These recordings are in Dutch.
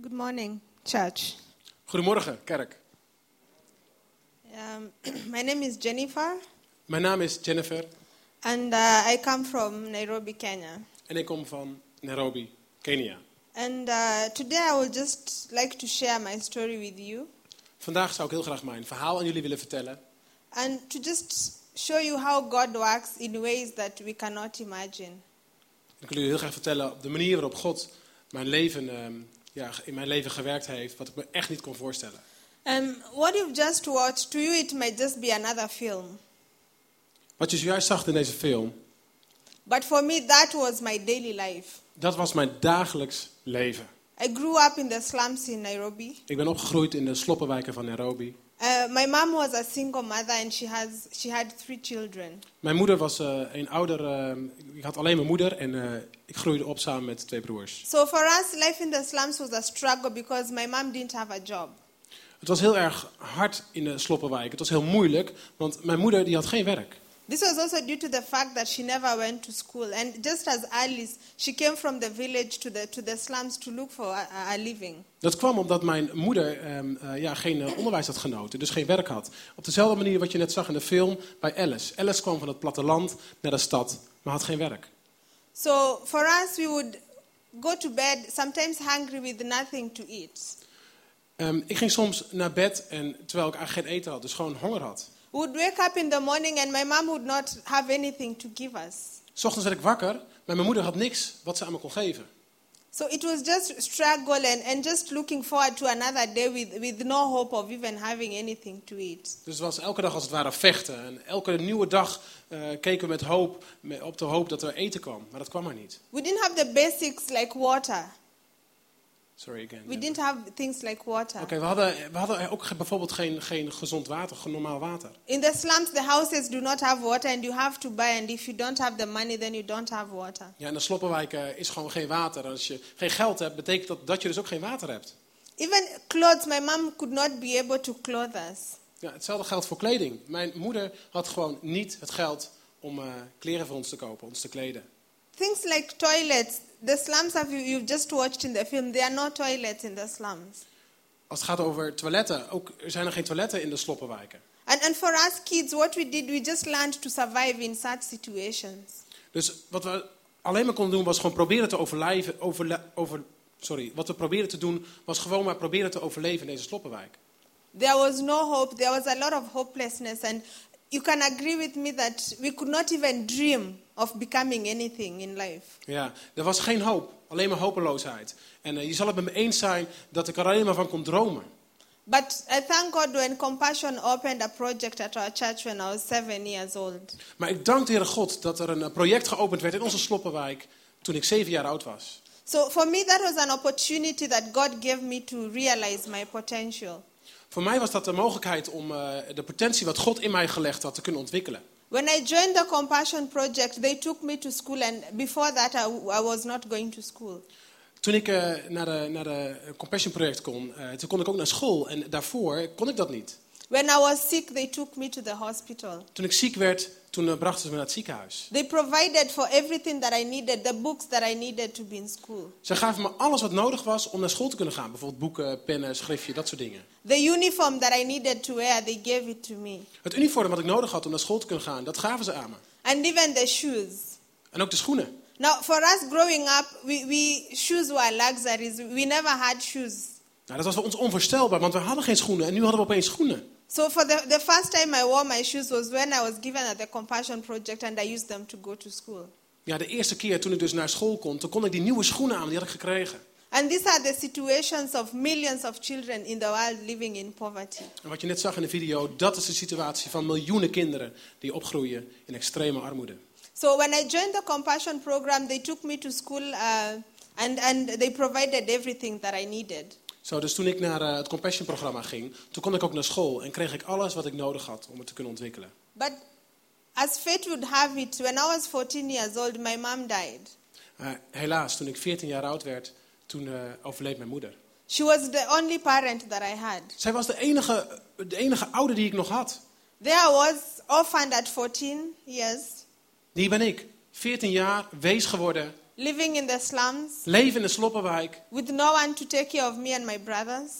Good morning, church. Goedemorgen, kerk. Um, my name is Jennifer, Mijn naam is Jennifer and uh, I come from Nairobi, Kenya. en ik kom van Nairobi, Kenia. And uh, today I would just like to share my story with you Vandaag zou ik heel graag mijn verhaal aan jullie willen vertellen. and to just show you how God works in ways that we cannot imagine. Ik wil jullie heel graag vertellen op de manier waarop God mijn leven, ehm, ja, in mijn leven gewerkt heeft, wat ik me echt niet kon voorstellen. Um, what you've just watched, to you it might just be another film. Wat je zojuist zag in deze film, But for me, that was my daily life. dat was mijn dagelijks leven. I grew up in the slums in Nairobi. Ik ben opgegroeid in de sloppenwijken van Nairobi. Uh, my mom was a single mother and she, has, she had three children. Mijn moeder was eh, een ouder, ehm, ik had alleen mijn moeder en eh, ik groeide op samen met twee broers. So for us, life in the slums was a struggle because my mom didn't have a job. Het was heel erg hard in de sloppenwijken. Het was heel moeilijk, want mijn moeder die had geen werk. This was also due to the fact that she never went to school. And just as Alice, she came from the village to the, to the slums to look for a, a living. Dat kwam omdat mijn moeder ehm, eh, ja, geen eh, onderwijs had genoten, dus geen werk had. Op dezelfde manier wat je net zag in de film bij Alice. Alice kwam van het platteland naar de stad, maar had geen werk. So for us, we would go to bed, sometimes hungry with nothing to eat. Ehm, ik ging soms naar bed en, terwijl ik eigenlijk geen eten had, dus gewoon honger had. We would wake up in the morning and my mom would not have anything to give us. Ochtends werd ik wakker, maar mijn moeder had niks wat ze aan me kon geven. So it was just struggle and, and just looking forward to another day with, with no hope of even having anything to eat. Dus het was elke dag als het ware vechten. En elke nieuwe dag eh, keken we met hoop, met, op de hoop dat er eten kwam. Maar dat kwam er niet. We didn't have the basics like water. Sorry again. We didn't have things like water. Oké, we, hadden, we hadden ook bijvoorbeeld geen, geen gezond water, geen normaal water. In the slums, the houses do not have water and you have to buy. And if you don't have the money, then you don't have water. Ja, in de sloppenwijken is gewoon geen water. En als je geen geld hebt, betekent dat dat je dus ook geen water hebt. Even clothes, my mom could not be able to clothe us. Ja, hetzelfde geldt voor kleding. Mijn moeder had gewoon niet het geld om eh, kleren voor ons te kopen, ons te kleden. Things like toilets. The slums have you, you've just watched in the film. There are no toilets in the slums. Als het gaat over toiletten, ook er zijn er geen toiletten in de sloppenwijken. And, and for us kids, what we did, we just learned to survive in such situations. Dus wat we alleen maar konden doen was gewoon proberen te overleven. Overle over, sorry, wat we probeerden te doen was gewoon maar proberen te overleven in deze sloppenwijk. There was no hope. There was a lot of hopelessness. And you can agree with me that we could not even dream of becoming anything in life. Ja, er was geen hoop, alleen maar hopeloosheid. En eh, je zal het met me eens zijn dat ik er alleen maar van kon dromen. But I thank God when Compassion opened a project at our church when I was seven years old. Maar ik dank de Heere God dat er een eh, project geopend werd in onze sloppenwijk toen ik zeven jaar oud was. So for me, that was an opportunity that God gave me to realize my potential. Voor mij was dat de mogelijkheid om eh, de potentie wat God in mij gelegd had te kunnen ontwikkelen. When I joined the Compassion project, they took me to school, and before that, I, I was not going to school. Toen ik eh, naar de, naar de Compassion project kon, eh, toen kon ik ook naar school. En daarvoor kon ik dat niet. When I was sick, they took me to the hospital. Toen ik ziek werd, toen eh, brachten ze me naar het ziekenhuis. They provided for everything that I needed, the books that I needed to be in school. Ze gaven me alles wat nodig was om naar school te kunnen gaan. Bijvoorbeeld boeken, pennen, schriftje, dat soort dingen. The uniform that I needed to wear, they gave it to me. Het uniform wat ik nodig had om naar school te kunnen gaan, dat gaven ze aan me. And even the shoes. En ook de schoenen. Now, for us growing up, we, we shoes were luxuries. We never had shoes. Nou, dat was voor ons onvoorstelbaar, want we hadden geen schoenen. En nu hadden we opeens schoenen. So for the, the first time I wore my shoes was when I was given at the Compassion Project and I used them to go to school. Ja, de eerste keer toen ik dus naar school kon, toen kon ik die nieuwe schoenen aan, die had ik gekregen. And these are the situations of millions of children in the world living in poverty. En wat je net zag in de video, dat is de situatie van miljoenen kinderen die opgroeien in extreme armoede. So when I joined the Compassion Program, they took me to school uh, and, and they provided everything that I needed. Zo, dus toen ik naar eh, het Compassion-programma ging, toen kon ik ook naar school en kreeg ik alles wat ik nodig had om het te kunnen ontwikkelen. But as fate would have it, when I was 14 years old, my mom died. Maar helaas, toen ik 14 jaar oud werd, toen eh, overleed mijn moeder. She was the only parent that I had. Zij was de enige, de enige ouder die ik nog had. There was orphaned at 14 years. Die ben ik. 14 jaar, wees geworden living in the slums, Leven in de sloppenwijk. with no one to take care of me and my brothers.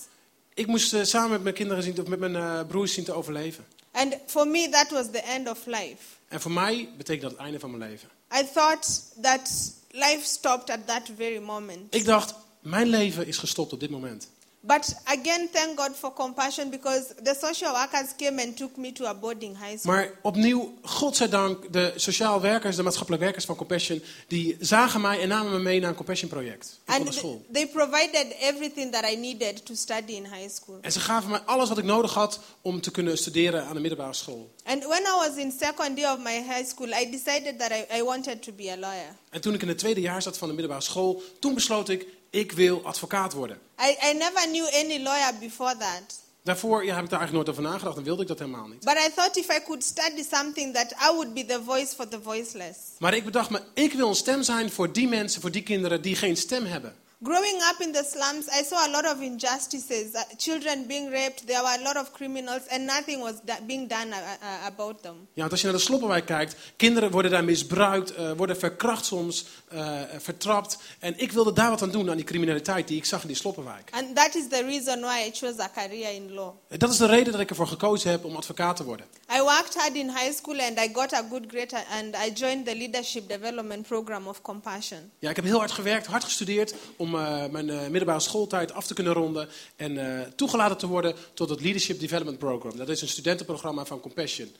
Ik moest eh, samen met mijn kinderen zien, of met mijn eh, broers zien te overleven. And for me, that was the end of life. En voor mij betekent dat het einde van mijn leven. I thought that life stopped at that very moment. Ik dacht, mijn leven is gestopt op dit moment. But again, thank God for compassion because the social workers came and took me to a boarding high school. Maar opnieuw, godzijdank, de sociaal werkers, de maatschappelijk werkers van Compassion, die zagen mij en namen me mee naar een Compassion project. And naar school. they provided everything that I needed to study in high school. En ze gaven mij alles wat ik nodig had om te kunnen studeren aan de middelbare school. And when I was in second year of my high school, I decided that I, I wanted to be a lawyer. En toen ik in het tweede jaar zat van de middelbare school, toen besloot ik, ik wil advocaat worden. I, I never knew any lawyer before that. Daarvoor ja, heb ik daar eigenlijk nooit over nagedacht en wilde ik dat helemaal niet. But I thought if I could study something that I would be the voice for the voiceless. Maar ik bedacht me, ik wil een stem zijn voor die mensen, voor die kinderen die geen stem hebben. Growing up in the slums, I saw a lot of injustices, uh, children being raped, there were a lot of criminals, and nothing was da- being done uh, uh, about them. Ja, want als je naar de sloppenwijk kijkt, kinderen worden daar misbruikt, eh, worden verkracht soms, eh, vertrapt. En ik wilde daar wat aan doen, aan die criminaliteit die ik zag in die sloppenwijk. And that is the reason why I chose a career in law. En dat is de reden dat ik ervoor gekozen heb om advocaat te worden. I worked hard in high school and I got a good grade and I joined the leadership development program of Compassion. Ja, ik heb heel hard gewerkt, hard gestudeerd om eh, mijn eh, middelbare schooltijd af te kunnen ronden. En eh, toegelaten te worden tot het Leadership Development Program. Dat is een studentenprogramma van Compassion.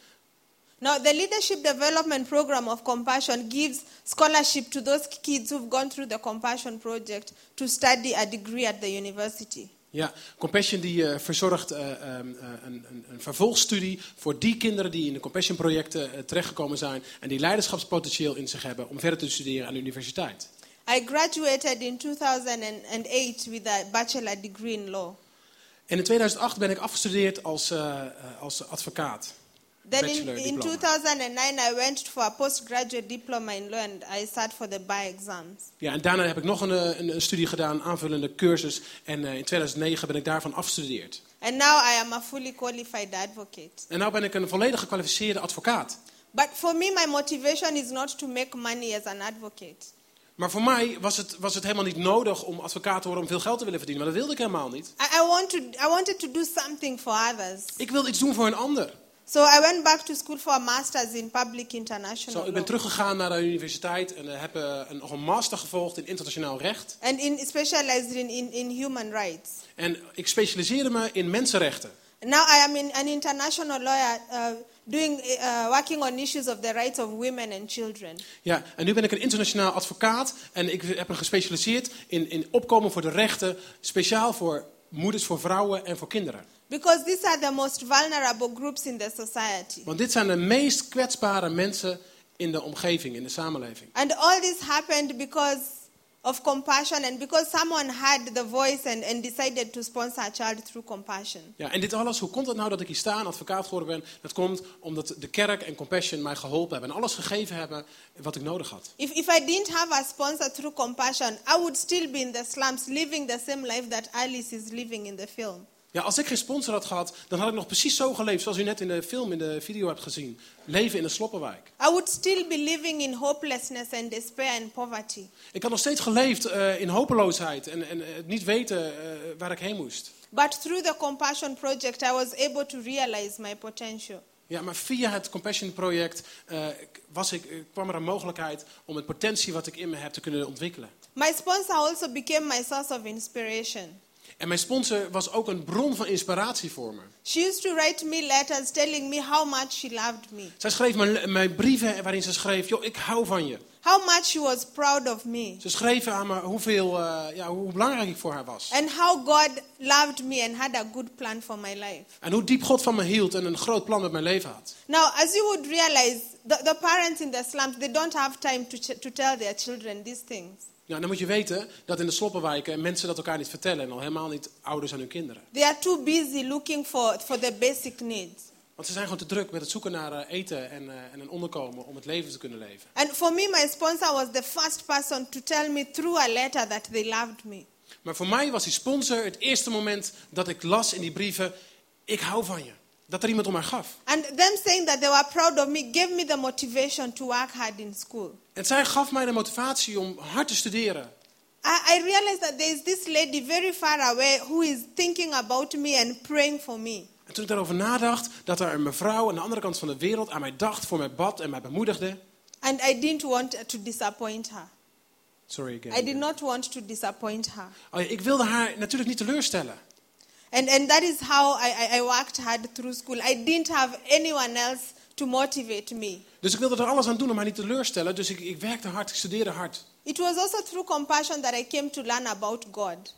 Now, the leadership development program of Compassion gives scholarship to those kids who've gone through the Compassion project to study a degree at the university. Ja, Compassion die verzorgt eh, ehm, eh, een, een, een vervolgstudie voor die kinderen die in de Compassion projecten terechtgekomen zijn en die leiderschapspotentieel in zich hebben om verder te studeren aan de universiteit. I graduated in 2008 with a bachelor degree in law. En in 2008 ben ik afgestudeerd als, eh, eh, als advocaat. Then in, Bachelor in diploma. 2009, I went for a postgraduate diploma in law and I sat for the bar exams. Ja, en daarna heb ik nog een, eh, een, een studie gedaan, aanvullende cursus. En in 2009 ben ik daarvan afgestudeerd. And now I am a fully qualified advocate. En nu ben ik een volledig gekwalificeerde advocaat. But for me, my motivation is not to make money as an advocate. Maar voor mij was het, was het helemaal niet nodig om advocaat te worden om veel geld te willen verdienen. Maar dat wilde ik helemaal niet. I, I, want to, I wanted to do something for others. Ik wilde iets doen voor een ander. So I went back to school for a master's in public international Zo, ik ben teruggegaan naar de universiteit en eh, heb eh, een, nog een master gevolgd in internationaal recht. And in, specialized in, in, in human rights. En ik specialiseerde me in mensenrechten. Now I am in, an international lawyer uh, doing, uh, working on issues of the rights of women and children. Ja, en nu ben ik een internationaal advocaat en ik heb me gespecialiseerd in, in opkomen voor de rechten, speciaal voor moeders, voor vrouwen en voor kinderen. Because these are the most vulnerable groups in the society. Want dit zijn de meest kwetsbare mensen in de omgeving, in de samenleving. And all this happened because of compassion and because someone had the voice and, and decided to sponsor a child through compassion. Ja, en dit alles, hoe komt het nou dat ik hier sta en advocaat geworden ben? Dat komt omdat de kerk en Compassion mij geholpen hebben en alles gegeven hebben wat ik nodig had. If, if I didn't have a sponsor through compassion, I would still be in the slums living the same life that Alice is living in the film. Ja, als ik geen sponsor had gehad, dan had ik nog precies zo geleefd zoals u net in de film, in de video hebt gezien. Leven in een sloppenwijk. I would still be living in hopelessness and despair and poverty. Ik had nog steeds geleefd eh, in hopeloosheid en, en eh, niet weten eh, waar ik heen moest. But through the Compassion Project, I was able to realize my potential. Ja, maar via het Compassion project eh, was ik, kwam er een mogelijkheid om het potentie wat ik in me heb te kunnen ontwikkelen. My sponsor also became my source of inspiration. En mijn sponsor was ook een bron van inspiratie voor me. She used to write me letters telling me how much she loved me, Zij schreef me, mij brieven waarin ze schreef, joh, ik hou van je. how much she was proud of me, Ze schreef aan me hoeveel, eh, ja, hoe belangrijk ik voor haar was. and how God loved me and had a good plan for my life. En hoe diep God van me hield en een groot plan met mijn leven had. Now, as you would realize, the, the parents in the slums, they don't have time to, to tell their children these things. Nou, dan moet je weten dat in de sloppenwijken mensen dat elkaar niet vertellen. En al helemaal niet ouders aan hun kinderen. They are too busy looking for, for the basic needs. Want ze zijn gewoon te druk met het zoeken naar eh, eten en, eh, en een onderkomen om het leven te kunnen leven. And for me, my sponsor was the first person to tell me through a letter that they loved me. Maar voor mij was die sponsor het eerste moment dat ik las in die brieven, ik hou van je. Dat er iemand om haar gaf. And them saying that they were proud of me gave me the motivation to work hard in school. En zij gaf mij de motivatie om hard te studeren. I, I realized that there is this lady very far away who is thinking about me and praying for me. En toen ik daarover nadacht, dat er een mevrouw aan de andere kant van de wereld aan mij dacht, voor mij bad en mij bemoedigde. And I didn't want to disappoint her. Sorry again. I did not want to disappoint her. Oh ja, ik wilde haar natuurlijk niet teleurstellen. And, and that is how I, I, worked hard through school. I didn't have anyone else to motivate me. Dus ik wilde er alles aan doen om haar niet te teleurstellen. Dus ik, ik werkte hard, ik studeerde hard. It was also through compassion that I came to learn about God.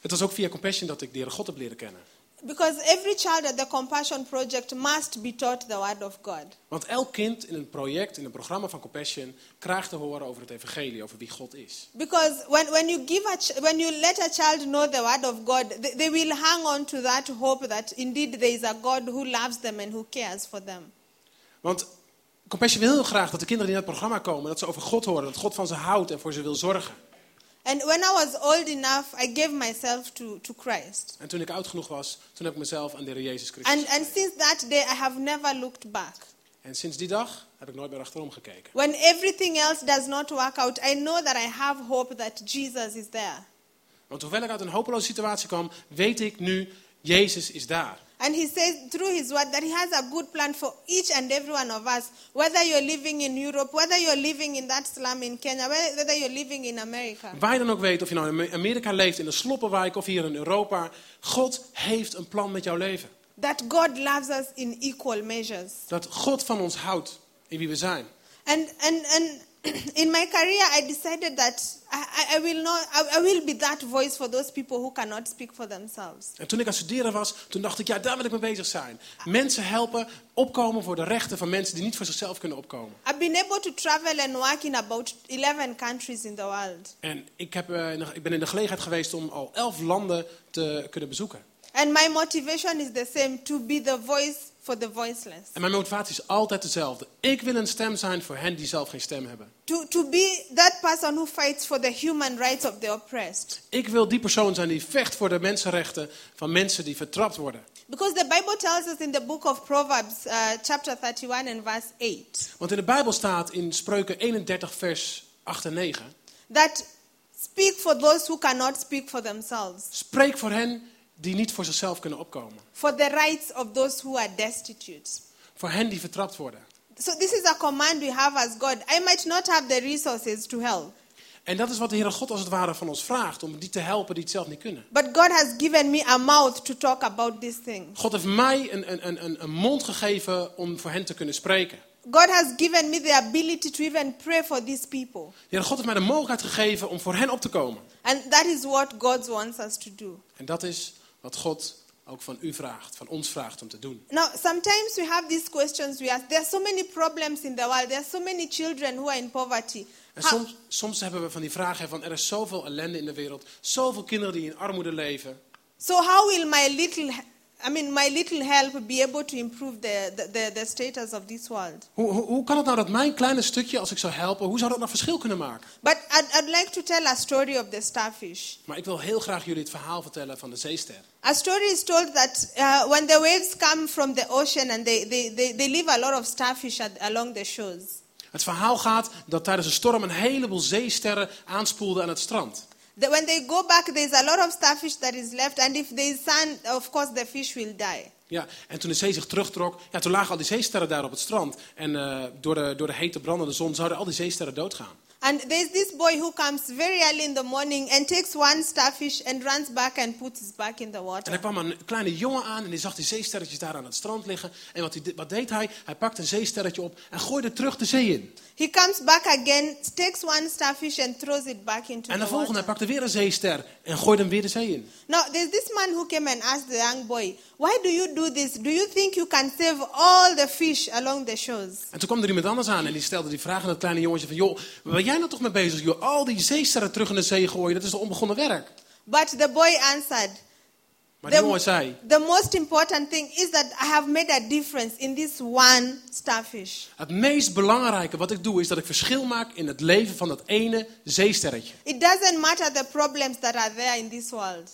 Het was ook via Compassion dat ik de Heere God heb leren kennen. Because every child at the Compassion Project must be taught the Word of God. Want elk kind in een project, in een programma van Compassion, krijgt te horen over het evangelie, over wie God is. Because when, when, you give a when you let a child know the Word of God, they, they will hang on to that hope that indeed there is a God who loves them and who cares for them. Want Compassion wil heel graag dat de kinderen die naar het programma komen, dat ze over God horen, dat God van ze houdt en voor ze wil zorgen. And when I was old enough, I gave myself to, to Christ. En toen ik oud genoeg was, toen heb ik mezelf aan de Heer Jezus Christus And, and since that day, I have never looked back. En sinds die dag heb ik nooit meer achterom gekeken. When everything else does not work out, I know that I have hope that Jesus is there. Want hoewel ik uit een hopeloze situatie kwam, weet ik nu, Jezus is daar. And he says through his word that he has a good plan for each and every one of us, whether you're living in Europe, whether you're living in that slum in Kenya, whether you're living in America. Waar je dan ook weet, of je nou in Amerika leeft, in een sloppenwijk of hier in Europa, God heeft een plan met jouw leven. That God loves us in equal measures. Dat God van ons houdt in wie we zijn. And, and, and in my career, I decided that I, I- will not, I, I will be that voice for those people who cannot speak for themselves. En toen ik aan het studeren was, toen dacht ik, ja, daar wil ik mee bezig zijn. Mensen helpen opkomen voor de rechten van mensen die niet voor zichzelf kunnen opkomen. I've been able to travel and work in about 11 countries in the world. En ik, heb, eh, ik ben in de gelegenheid geweest om al elf landen te kunnen bezoeken. And my motivation is the same to be the voice for the voiceless. En mijn motivatie is altijd dezelfde. Ik wil een stem zijn voor hen die zelf geen stem hebben. To, to be that person who fights for the human rights of the oppressed. Ik wil die persoon zijn die vecht voor de mensenrechten van mensen die vertrapt worden. Because the Bible tells us in the book of Proverbs, uh, chapter 31 and verse 8, Want in de Bijbel staat in Spreuken 31 vers 8 en 9. that speak for those who cannot speak for themselves, Spreek voor hen die niet voor zichzelf kunnen opkomen. for the rights of those who are destitute. Voor hen die vertrapt worden. So this is a command we have as God. I might not have the resources to help, En dat is wat de Heere God als het ware van ons vraagt. Om die te helpen die het zelf niet kunnen. but God has given me a mouth to talk about this thing. God heeft mij een, een, een- een, mond gegeven om voor hen te kunnen spreken. God has given me the ability to even pray for these people. De Heere God heeft mij de mogelijkheid gegeven om voor hen op te komen. And that is what God wants us to do. En dat is wat God ook van u vraagt, van ons vraagt om te doen. Now, sometimes we have these questions we ask. There are so many problems in the world. There are so many children who are in poverty. En How- soms, soms hebben we van die vragen van er is zoveel ellende in de wereld. Zoveel kinderen die in armoede leven. so how will my little, I mean, my little help be able to improve the, the, the, status of this world? Hoe, hoe, hoe kan het nou dat mijn kleine stukje, als ik zou helpen, hoe zou dat nou verschil kunnen maken? But I'd, I'd like to tell a story of the starfish. Maar ik wil heel graag jullie het verhaal vertellen van de zeester. A story is told that uh, when the waves come from the ocean and they, they, they, they leave a lot of starfish at, along the shores. Het verhaal gaat dat tijdens een storm een heleboel zeesterren aanspoelden aan het strand. The, when they go back, there's a lot of starfish that is left, and if is sun, of course, the fish will die. Ja, en toen de zee zich terugtrok, ja, toen lagen al die zeesterren daar op het strand. En eh, door, de, door de hete brandende zon zouden al die zeesterren doodgaan. And there's this boy who comes very early in the morning and takes one starfish and runs back and puts it back in the En water. er kwam een kleine jongen aan en die zag die zeesterretjes daar aan het strand liggen. En wat, hij, wat deed hij? Hij pakte een zeesterretje op en gooide het terug de zee in. He comes back again, takes one starfish and throws it back into En de the volgende, hij water. pakte weer een zeester en gooide hem weer de zee in. Now, there's this man who came and asked the young boy, Why do you do this? Do you think you can save all the fish along the shores? En toen kwam er iemand anders aan en die stelde die vraag aan het kleine jongetje van... joh, jij nou toch mee bezig? Joh, al die zeesterren terug in de zee gooien, dat is toch onbegonnen werk? But the boy answered, Maar die The- jongen zei... The most important thing is that I have made a difference in this one starfish. Het meest belangrijke wat ik doe is dat ik verschil maak in het leven van dat ene zeesterretje. It doesn't matter the problems that are there in this world.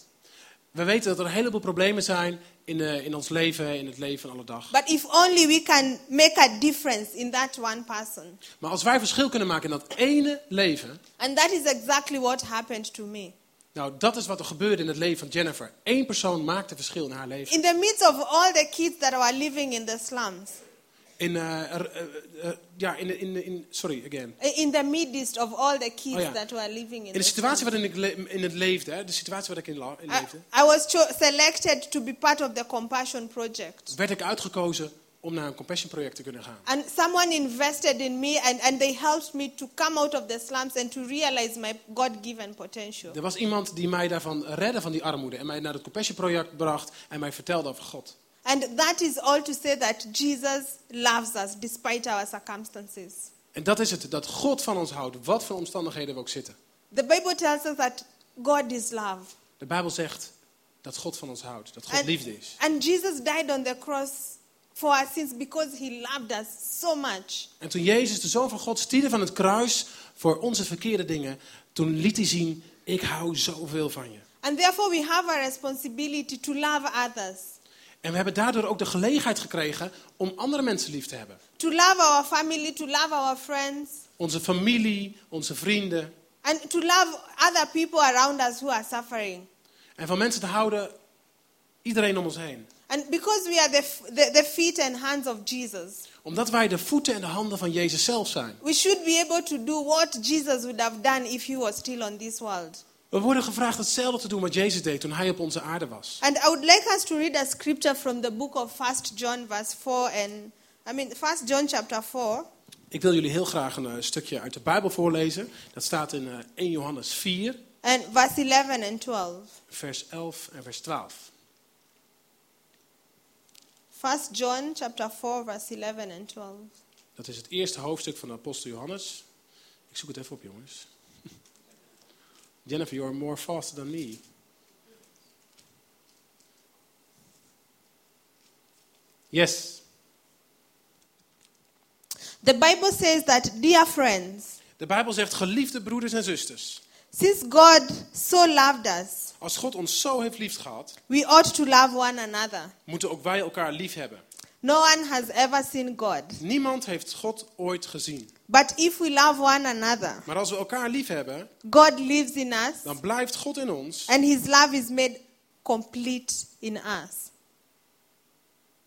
We weten dat er een heleboel problemen zijn in, eh, in ons leven, in het leven van alle dag. But if only we can make a difference in that one person. Maar als wij verschil kunnen maken in dat ene leven, And that is exactly what happened to me. nou dat is wat er gebeurde in het leven van Jennifer. Eén persoon maakte verschil in haar leven. In the midst of all the kids that were living in the slums, In, eh, ja, in, in, in, sorry, again. in the midst of all the kids Oh, ja. that were living in, In de situatie waarin ik le- in het leefde, hè, de situatie waarin ik in, la- in I, leefde, I was cho- selected to be part of the Compassion Project. werd ik uitgekozen om naar een compassion project te kunnen gaan. And someone invested in me and, and they helped me to come out of the slums and to realize my God given potential. Er was iemand die mij daarvan redde van die armoede en mij naar het compassion project bracht en mij vertelde over God. And that is all to say that Jesus loves us despite our circumstances. En dat is het, dat God van ons houdt, wat voor omstandigheden we ook zitten. The Bible tells us that God is love. De Bijbel zegt dat God van ons houdt, dat God And, liefde is. and Jesus died on the cross for our sins because he loved us so much. En toen Jezus, de Zoon van God, stierf van het kruis voor onze verkeerde dingen, toen liet hij zien, ik hou zoveel van je. And therefore, we have a responsibility to love others, En we hebben daardoor ook de gelegenheid gekregen om andere mensen lief te hebben. to love our family, to love our friends, Onze familie, onze vrienden. and to love other people around us who are suffering. En van mensen te houden, iedereen om ons heen. And because we are the, the feet and hands of Jesus, Omdat wij de voeten en de handen van Jezus zelf zijn. we should be able to do what Jesus would have done if he was still on this world. We worden gevraagd hetzelfde te doen wat Jezus deed toen hij op onze aarde was. And I would like us to read a scripture from the book of 1 John, verse 4, and I mean, 1 John chapter 4, Ik wil jullie heel graag een eh, stukje uit de Bijbel voorlezen. Dat staat in eh, 1 Johannes 4, and verse 11 and 12. vers 11 en vers 12. 1 John chapter 4, verse 11 and 12. Dat is het eerste hoofdstuk van de apostel Johannes. Ik zoek het even op, jongens. Jennifer, you are more faster than me. Yes. The Bible says that, dear friends, De Bijbel zegt, geliefde broeders en zusters. since God so loved us, Als God ons zo heeft lief gehad, we ought to love one another. moeten ook wij elkaar lief hebben. No one has ever seen God. Niemand heeft God ooit gezien. But if we love one another, Maar als we elkaar lief hebben, God lives in us, dan blijft God in ons and his love is made complete in us.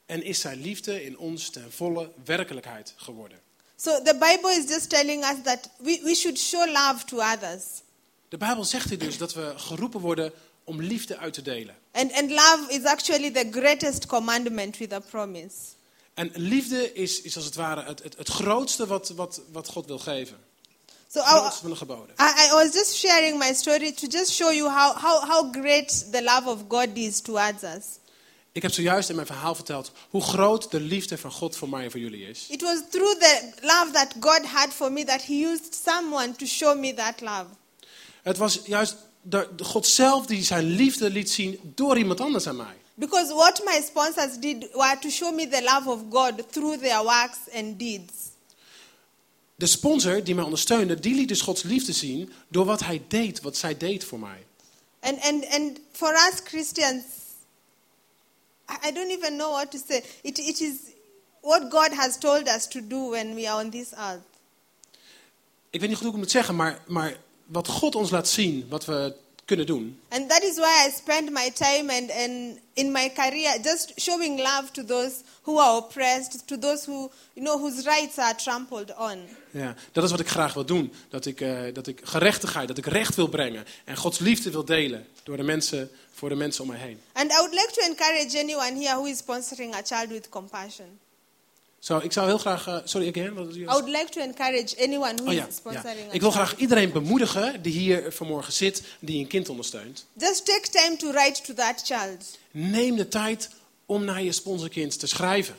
en is zijn liefde in ons ten volle werkelijkheid geworden. So the Bible is just telling us that we, we should show love to others. De Bijbel zegt hier dus dat we geroepen worden om liefde uit te delen. And, and love is actually the greatest commandment with a promise. En liefde is, is als het ware het, het, het grootste wat, wat, wat God wil geven. So Het I, grootste van de geboden. I, I was just sharing my story to just show you how, how, how great the love of God is towards us. Ik heb zojuist in mijn verhaal verteld hoe groot de liefde van God voor mij en voor jullie is. It was through the love that God had for me that He used someone to show me that love. Het was juist de, de God zelf die zijn liefde liet zien door iemand anders aan mij. Because what my sponsors did were to show me the love of God through their works and deeds. De sponsor die mij ondersteunde, die liet dus Gods liefde zien door wat hij deed, wat zij deed voor mij. And, and, and for us Christians, I I don't even know what to say. It, it is what God has told us to do when we are on this earth. Ik weet niet goed hoe ik moet zeggen, maar, maar wat God ons laat zien, wat we kunnen doen. And that is why I spend my time and, and in my career just showing love to those who are oppressed, to those who, you know, whose rights are trampled on. Ja, dat is wat ik graag wil doen. Dat ik, eh, dat ik gerechtigheid, dat ik recht wil brengen. En Gods liefde wil delen door de mensen, voor de mensen om mij heen. And I would like to encourage anyone here who is sponsoring a child with compassion. Zo, ik zou heel graag... eh, sorry, again? Wat, I would like to encourage anyone who oh ja, is ja. sponsoring a Ik wil graag iedereen bemoedigen die hier vanmorgen zit, die een kind ondersteunt. Just take time to write to that child. Neem de tijd om naar je sponsorkind te schrijven.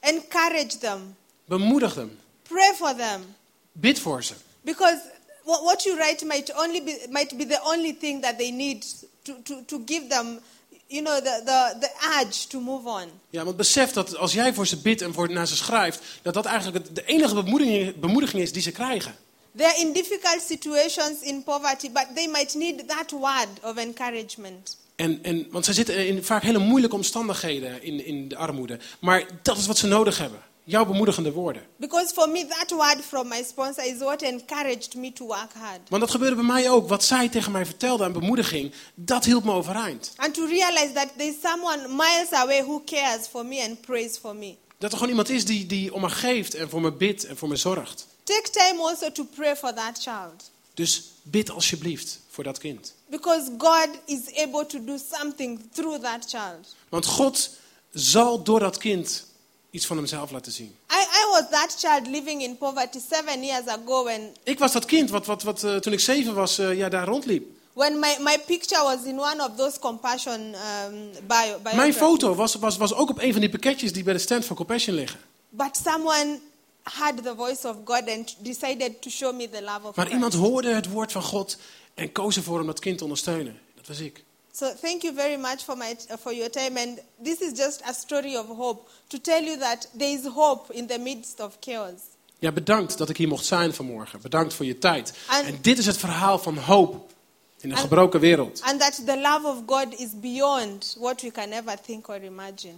Encourage them. Bemoedig hem. Pray for them. Bid voor ze. Because what what you write might only be, might be the only thing that they need to, to, to give them, you know, the, the, the urge to move on. Ja, want besef dat als jij voor ze bidt en voor, naar ze schrijft, dat dat eigenlijk de enige bemoediging, bemoediging is die ze krijgen. They're in difficult situations in poverty, but they might need that word of encouragement. En, en, want zij zitten in vaak hele moeilijke omstandigheden in, in de armoede. Maar dat is wat ze nodig hebben. Jouw bemoedigende woorden. Because for me, that word from my sponsor is what encouraged me to work hard. Want dat gebeurde bij mij ook. Wat zij tegen mij vertelde aan bemoediging, dat hield me overeind. And to realize that there's someone miles away who cares for me and prays for me. Dat er gewoon iemand is die, die om me geeft en voor me bidt en voor me zorgt. Take time also to pray for that child. Dus bid alsjeblieft voor dat kind. Because God is able to do something through that child. Want God zal door dat kind iets van hemzelf laten zien. I, I was that child living in poverty seven years ago when, Ik was dat kind wat, wat, wat eh, toen ik zeven was, eh, ja, daar rondliep. when my, my picture was in one of those compassion um, bio, Mijn biographies. foto was, was, was ook op een van die pakketjes die bij de stand van Compassion liggen. But someone heard the voice of God and decided to show me the love of Maar iemand hoorde het woord van God en koos ervoor om dat kind te ondersteunen. Dat was ik. So thank you very much for, my, for your time. And this is just a story of hope to tell you that there is hope in the midst of chaos. Ja, bedankt dat ik hier mocht zijn vanmorgen. Bedankt voor je tijd. En- En dit is het verhaal van hoop in een En- gebroken wereld. And that the love of God is beyond what we can ever think or imagine.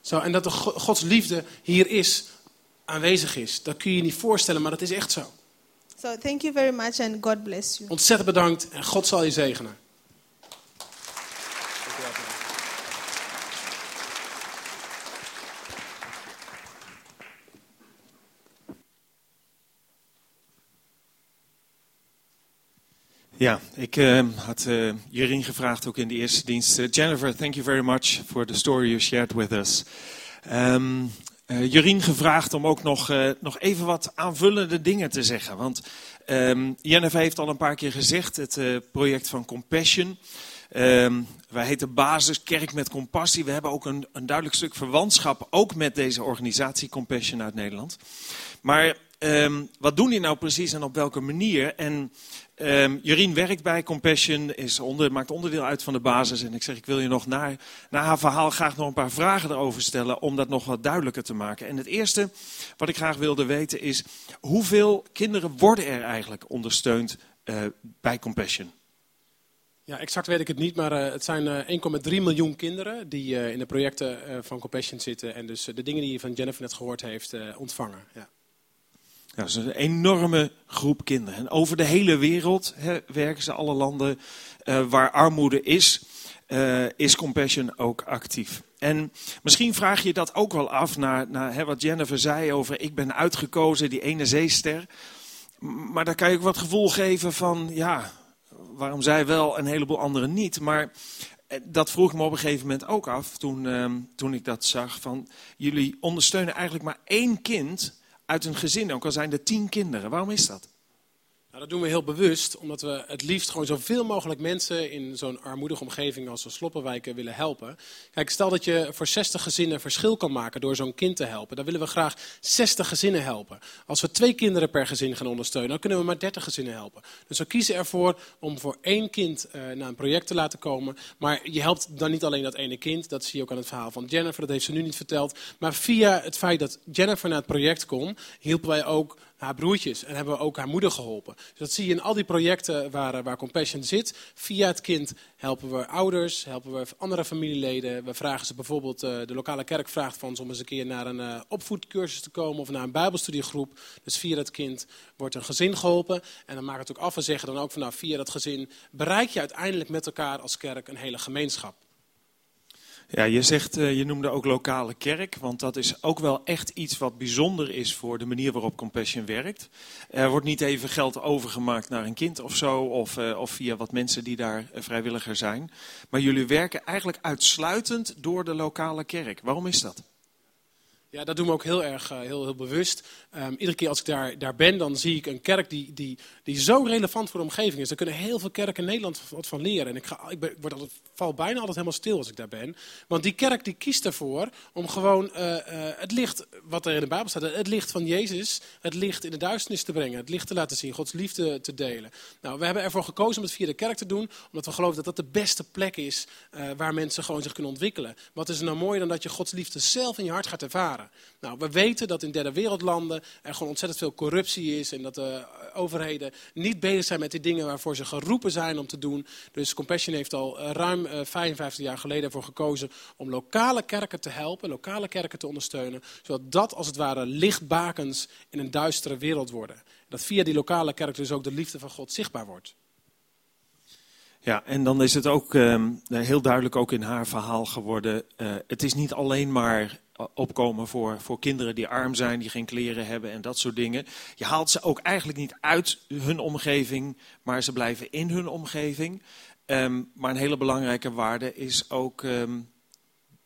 Zo, en dat de Go- Gods liefde hier is, aanwezig is. Dat kun je je niet voorstellen, maar dat is echt zo. So thank you very much and God bless you. Ontzettend bedankt en God zal je zegenen. Ja, ik eh, had uh, gevraagd ook in de eerste dienst. Uh, Jennifer, thank you very much for the story you shared with us. Um, uh, Jerien gevraagd om ook nog, nog even wat aanvullende dingen te zeggen. Want um, Jennifer heeft al een paar keer gezegd, het project van Compassion. Um, wij heten Basis Kerk met Compassie. We hebben ook een, een duidelijk stuk verwantschap, ook met deze organisatie Compassion uit Nederland. Maar um, wat doen die nou precies en op welke manier? En um, Jorien werkt bij Compassion, is onder, maakt onderdeel uit van de basis. En ik zeg, ik wil je nog na, haar verhaal graag nog een paar vragen erover stellen... om dat nog wat duidelijker te maken. En het eerste wat ik graag wilde weten is... hoeveel kinderen worden er eigenlijk ondersteund uh, bij Compassion? Ja, exact weet ik het niet, maar uh, het zijn uh, 1,3 miljoen kinderen die in de projecten van Compassion zitten. En dus de dingen die je van Jennifer net gehoord heeft ontvangen. Ja. Ja, dat is een enorme groep kinderen. En over de hele wereld werken ze, alle landen uh, waar armoede is, uh, is Compassion ook actief. En misschien vraag je dat ook wel af naar, naar wat Jennifer zei over ik ben uitgekozen, die ene zeester. Maar daar kan je ook wat gevoel geven van, ja, waarom zij wel en een heleboel anderen niet. Maar eh, dat vroeg ik me op een gegeven moment ook af toen, uh, toen ik dat zag. Van, jullie ondersteunen eigenlijk maar één kind uit een gezin, ook al zijn er tien kinderen. Waarom is dat? Nou, dat doen we heel bewust, omdat we het liefst gewoon zoveel mogelijk mensen in zo'n armoedige omgeving als een sloppenwijken willen helpen. Kijk, stel dat je voor 60 gezinnen verschil kan maken door zo'n kind te helpen. Dan willen we graag 60 gezinnen helpen. Als we twee kinderen per gezin gaan ondersteunen, dan kunnen we maar 30 gezinnen helpen. Dus we kiezen ervoor om voor één kind uh, naar een project te laten komen. Maar je helpt dan niet alleen dat ene kind, dat zie je ook aan het verhaal van Jennifer, dat heeft ze nu niet verteld. Maar via het feit dat Jennifer naar het project kon, hielpen wij ook haar broertjes en hebben we ook haar moeder geholpen. Dus dat zie je in al die projecten waar, waar Compassion zit. Via het kind helpen we ouders, helpen we andere familieleden. We vragen ze bijvoorbeeld, uh, de lokale kerk vraagt van om eens een keer naar een uh, opvoedcursus te komen of naar een bijbelstudiegroep. Dus via dat kind wordt een gezin geholpen. En dan maakt het ook af en zeggen dan ook van nou, via dat gezin bereik je uiteindelijk met elkaar als kerk een hele gemeenschap. Ja, je zegt, uh, je noemde ook lokale kerk, want dat is ook wel echt iets wat bijzonder is voor de manier waarop Compassion werkt. Er wordt niet even geld overgemaakt naar een kind of zo, of, uh, of via wat mensen die daar uh, vrijwilliger zijn. Maar jullie werken eigenlijk uitsluitend door de lokale kerk. Waarom is dat? Ja, dat doen we ook heel erg uh, heel, heel bewust. Um, iedere keer als ik daar, daar ben, dan zie ik een kerk die, die, die zo relevant voor de omgeving is. Daar kunnen heel veel kerken in Nederland wat van leren. En ik, ga, ik, ben, val bijna altijd helemaal stil als ik daar ben. Want die kerk die kiest ervoor om gewoon uh, uh, het licht, wat er in de Bijbel staat, het licht van Jezus, het licht in de duisternis te brengen. Het licht te laten zien, Gods liefde te delen. Nou, we hebben ervoor gekozen om het via de kerk te doen, omdat we geloven dat dat de beste plek is waar mensen gewoon zich kunnen ontwikkelen. Wat is er nou mooier dan dat je Gods liefde zelf in je hart gaat ervaren? Nou, we weten dat in derde wereldlanden er gewoon ontzettend veel corruptie is en dat de overheden niet bezig zijn met die dingen waarvoor ze geroepen zijn om te doen. Dus Compassion heeft al eh, ruim 55 eh, jaar geleden ervoor gekozen om lokale kerken te helpen, lokale kerken te ondersteunen, zodat dat als het ware lichtbakens in een duistere wereld worden. Dat via die lokale kerk dus ook de liefde van God zichtbaar wordt. Ja, en dan is het ook uh, heel duidelijk ook in haar verhaal geworden. Het is niet alleen maar opkomen voor, voor kinderen die arm zijn, die geen kleren hebben en dat soort dingen. Je haalt ze ook eigenlijk niet uit hun omgeving, maar ze blijven in hun omgeving. Um, maar een hele belangrijke waarde is ook um,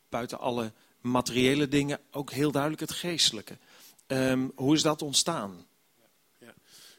buiten alle materiële dingen ook heel duidelijk het geestelijke. Um, hoe is dat ontstaan?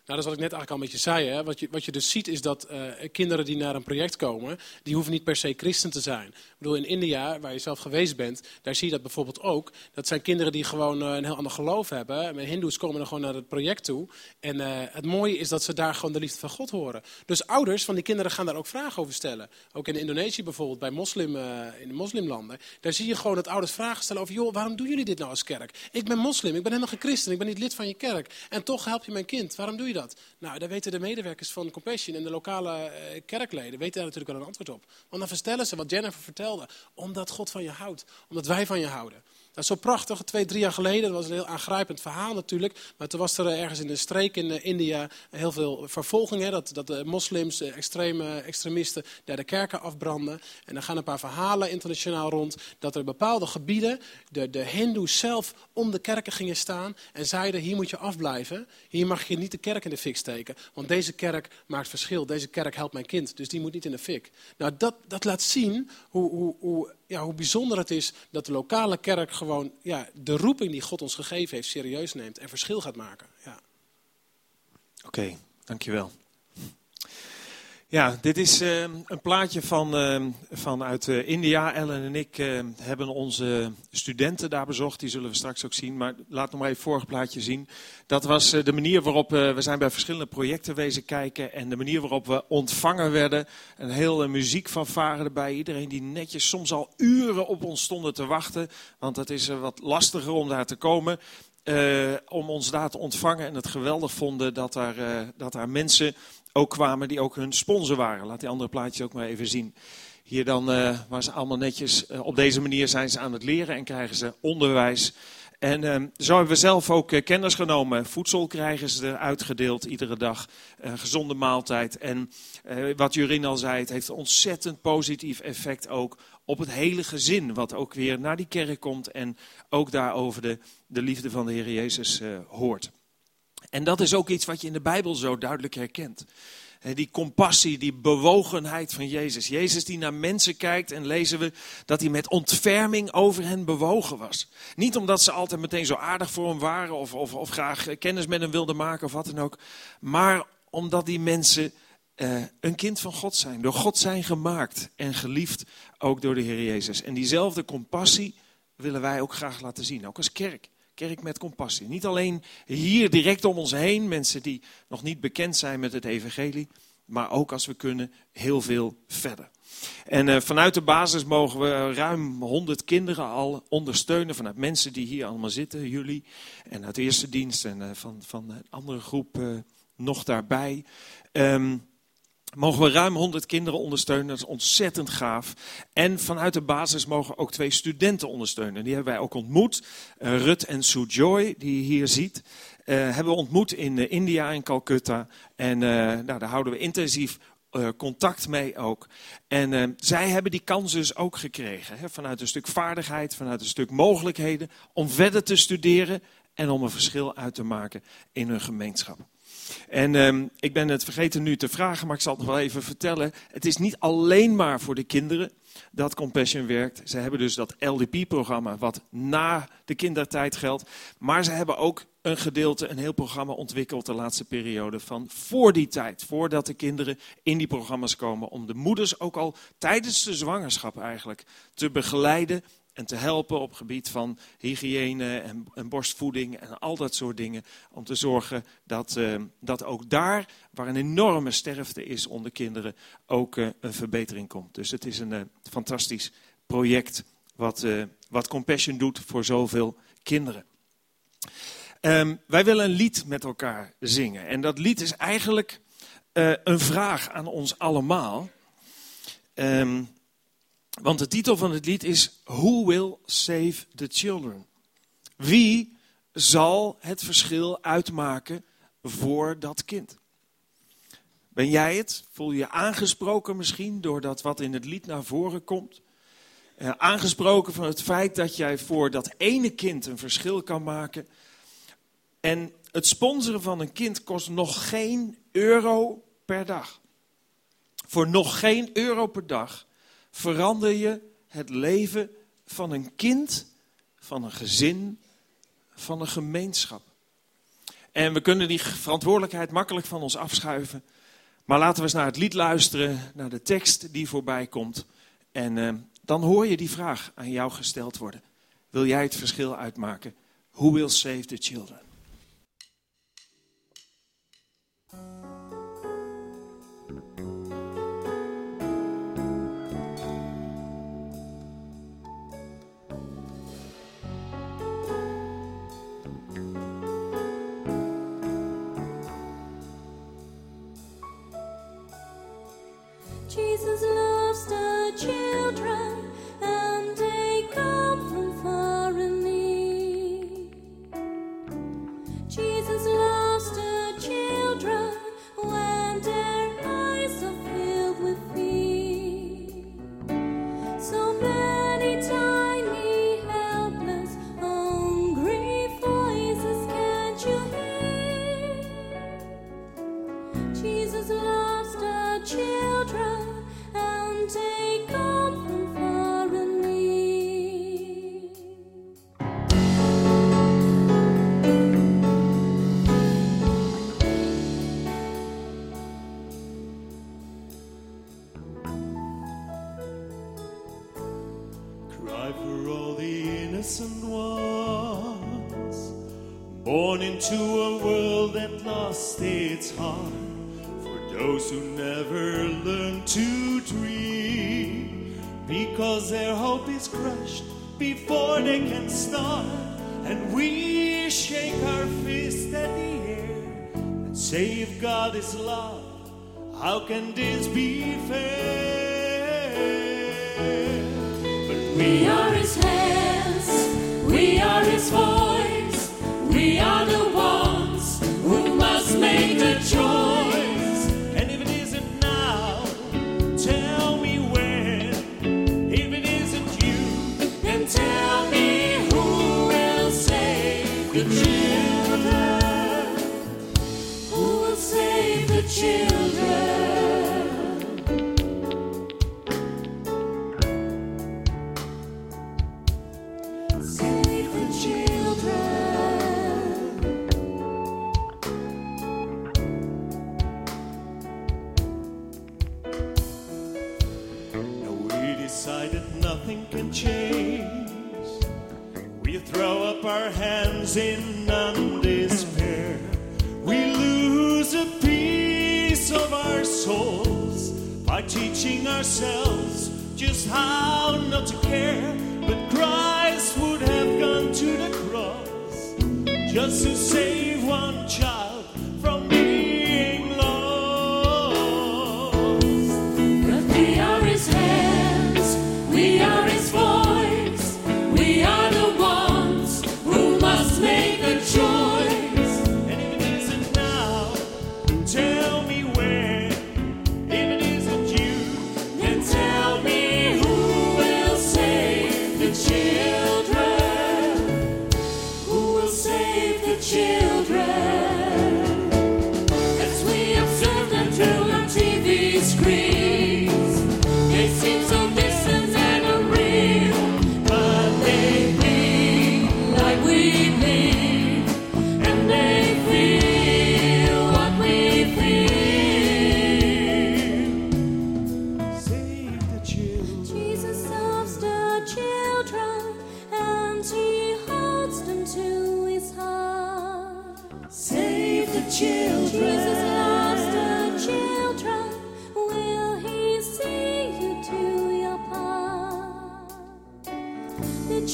Nou, dat is wat ik net eigenlijk al een beetje zei. Hè. Wat, je, wat je dus ziet is dat uh, kinderen die naar een project komen, die hoeven niet per se christen te zijn. Ik bedoel, in India, waar je zelf geweest bent, daar zie je dat bijvoorbeeld ook. Dat zijn kinderen die gewoon uh, een heel ander geloof hebben. Hindoes komen dan gewoon naar het project toe. En uh, het mooie is dat ze daar gewoon de liefde van God horen. Dus ouders van die kinderen gaan daar ook vragen over stellen. Ook in Indonesië bijvoorbeeld, bij moslim, in de moslimlanden. Daar zie je gewoon dat ouders vragen stellen over, joh, waarom doen jullie dit nou als kerk? Ik ben moslim, ik ben helemaal geen christen, ik ben niet lid van je kerk. En toch help je mijn kind, waarom doe je dat? Nou, daar weten de medewerkers van Compassion en de lokale uh, kerkleden weten daar natuurlijk wel een antwoord op. Want dan vertellen ze wat Jennifer vertelde. Omdat God van je houdt. Omdat wij van je houden. Zo prachtig. Twee, drie jaar geleden, dat was een heel aangrijpend verhaal natuurlijk. Maar toen was er ergens in de streek in eh, India heel veel vervolging. Hè, dat, dat de moslims, extreme extremisten, daar de kerken afbranden. En dan gaan een paar verhalen internationaal rond. Dat er bepaalde gebieden, de, de hindoes zelf om de kerken gingen staan. En zeiden, hier moet je afblijven. Hier mag je niet de kerk in de fik steken. Want deze kerk maakt verschil. Deze kerk helpt mijn kind. Dus die moet niet in de fik. Nou, dat, dat laat zien hoe, hoe, hoe ja, hoe bijzonder het is dat de lokale kerk gewoon ja, de roeping die God ons gegeven heeft serieus neemt en verschil gaat maken. Ja. Oké, dankjewel. Ja, dit is uh, een plaatje van, uh, vanuit uh, India. Ellen en ik hebben onze studenten daar bezocht. Die zullen we straks ook zien. Maar laat nog maar even het vorige plaatje zien. Dat was de manier waarop we zijn bij verschillende projecten wezen kijken. En de manier waarop we ontvangen werden. Een hele muziek van varen erbij. Iedereen die netjes soms al uren op ons stonden te wachten. Want het is wat lastiger om daar te komen. om ons daar te ontvangen. En het geweldig vonden dat daar, dat daar mensen ook kwamen die ook hun sponsor waren. Laat die andere plaatjes ook maar even zien. Hier dan uh, waar ze allemaal netjes, uh, op deze manier zijn ze aan het leren en krijgen ze onderwijs. En uh, zo hebben we zelf ook uh, kennis genomen. Voedsel krijgen ze eruit gedeeld iedere dag. gezonde maaltijd. En wat Jurin al zei, het heeft een ontzettend positief effect ook op het hele gezin. Wat ook weer naar die kerk komt en ook daarover de, de liefde van de Heer Jezus hoort. En dat is ook iets wat je in de Bijbel zo duidelijk herkent. Die compassie, die bewogenheid van Jezus. Jezus die naar mensen kijkt en lezen we dat hij met ontferming over hen bewogen was. Niet omdat ze altijd meteen zo aardig voor hem waren of, of, of graag kennis met hem wilden maken of wat dan ook. Maar omdat die mensen uh, een kind van God zijn. Door God zijn gemaakt en geliefd ook door de Heer Jezus. En diezelfde compassie willen wij ook graag laten zien, ook als kerk kerk met compassie. Niet alleen hier direct om ons heen, mensen die nog niet bekend zijn met het evangelie, maar ook als we kunnen heel veel verder. En uh, vanuit de basis mogen we ruim 100 kinderen al ondersteunen. Vanuit mensen die hier allemaal zitten, jullie. En uit eerste dienst en uh, van, van een andere groep uh, nog daarbij. Um, mogen we ruim 100 kinderen ondersteunen. Dat is ontzettend gaaf. En vanuit de basis mogen ook twee studenten ondersteunen. Die hebben wij ook ontmoet. Uh, Rut en Sue Joy, die je hier ziet. Uh, hebben we ontmoet in uh, India, in Calcutta. En nou, daar houden we intensief contact mee ook. En zij hebben die kans dus ook gekregen. Hè, vanuit een stuk vaardigheid, vanuit een stuk mogelijkheden. Om verder te studeren en om een verschil uit te maken in hun gemeenschap. En um, ik ben het vergeten nu te vragen, maar ik zal het nog wel even vertellen. Het is niet alleen maar voor de kinderen dat Compassion werkt. Ze hebben dus dat LDP-programma wat na de kindertijd geldt. Maar ze hebben ook een gedeelte, een heel programma ontwikkeld de laatste periode van voor die tijd. Voordat de kinderen in die programma's komen. Om de moeders ook al tijdens de zwangerschap eigenlijk te begeleiden en te helpen op gebied van hygiëne en, en, borstvoeding en al dat soort dingen. Om te zorgen dat, uh, dat ook daar, waar een enorme sterfte is onder kinderen, ook uh, een verbetering komt. Dus het is een uh, fantastisch project wat, wat Compassion doet voor zoveel kinderen. Ehm, wij willen een lied met elkaar zingen. En dat lied is eigenlijk eh, een vraag aan ons allemaal. Ehm, want de titel van het lied is Who Will Save the Children? Wie zal het verschil uitmaken voor dat kind? Ben jij het? Voel je aangesproken misschien door dat wat in het lied naar voren komt? Uh, aangesproken van het feit dat jij voor dat ene kind een verschil kan maken. En het sponsoren van een kind kost nog geen euro per dag. Voor nog geen euro per dag verander je het leven van een kind, van een gezin, van een gemeenschap. En we kunnen die verantwoordelijkheid makkelijk van ons afschuiven. Maar laten we eens naar het lied luisteren, naar de tekst die voorbij komt. En uh, dan hoor je die vraag aan jou gesteld worden. Wil jij het verschil uitmaken? Who will save the children? Can start. And we shake our fist at the air and say, if God is love, how can this be fair? But We are his hands, save just how not to care. But Christ would have gone to the cross just to save one child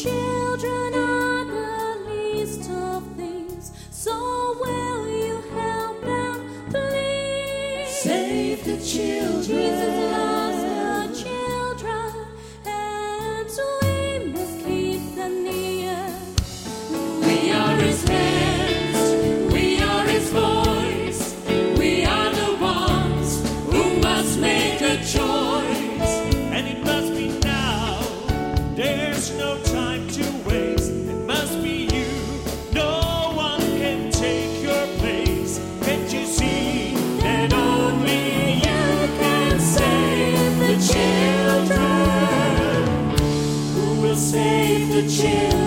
your the children?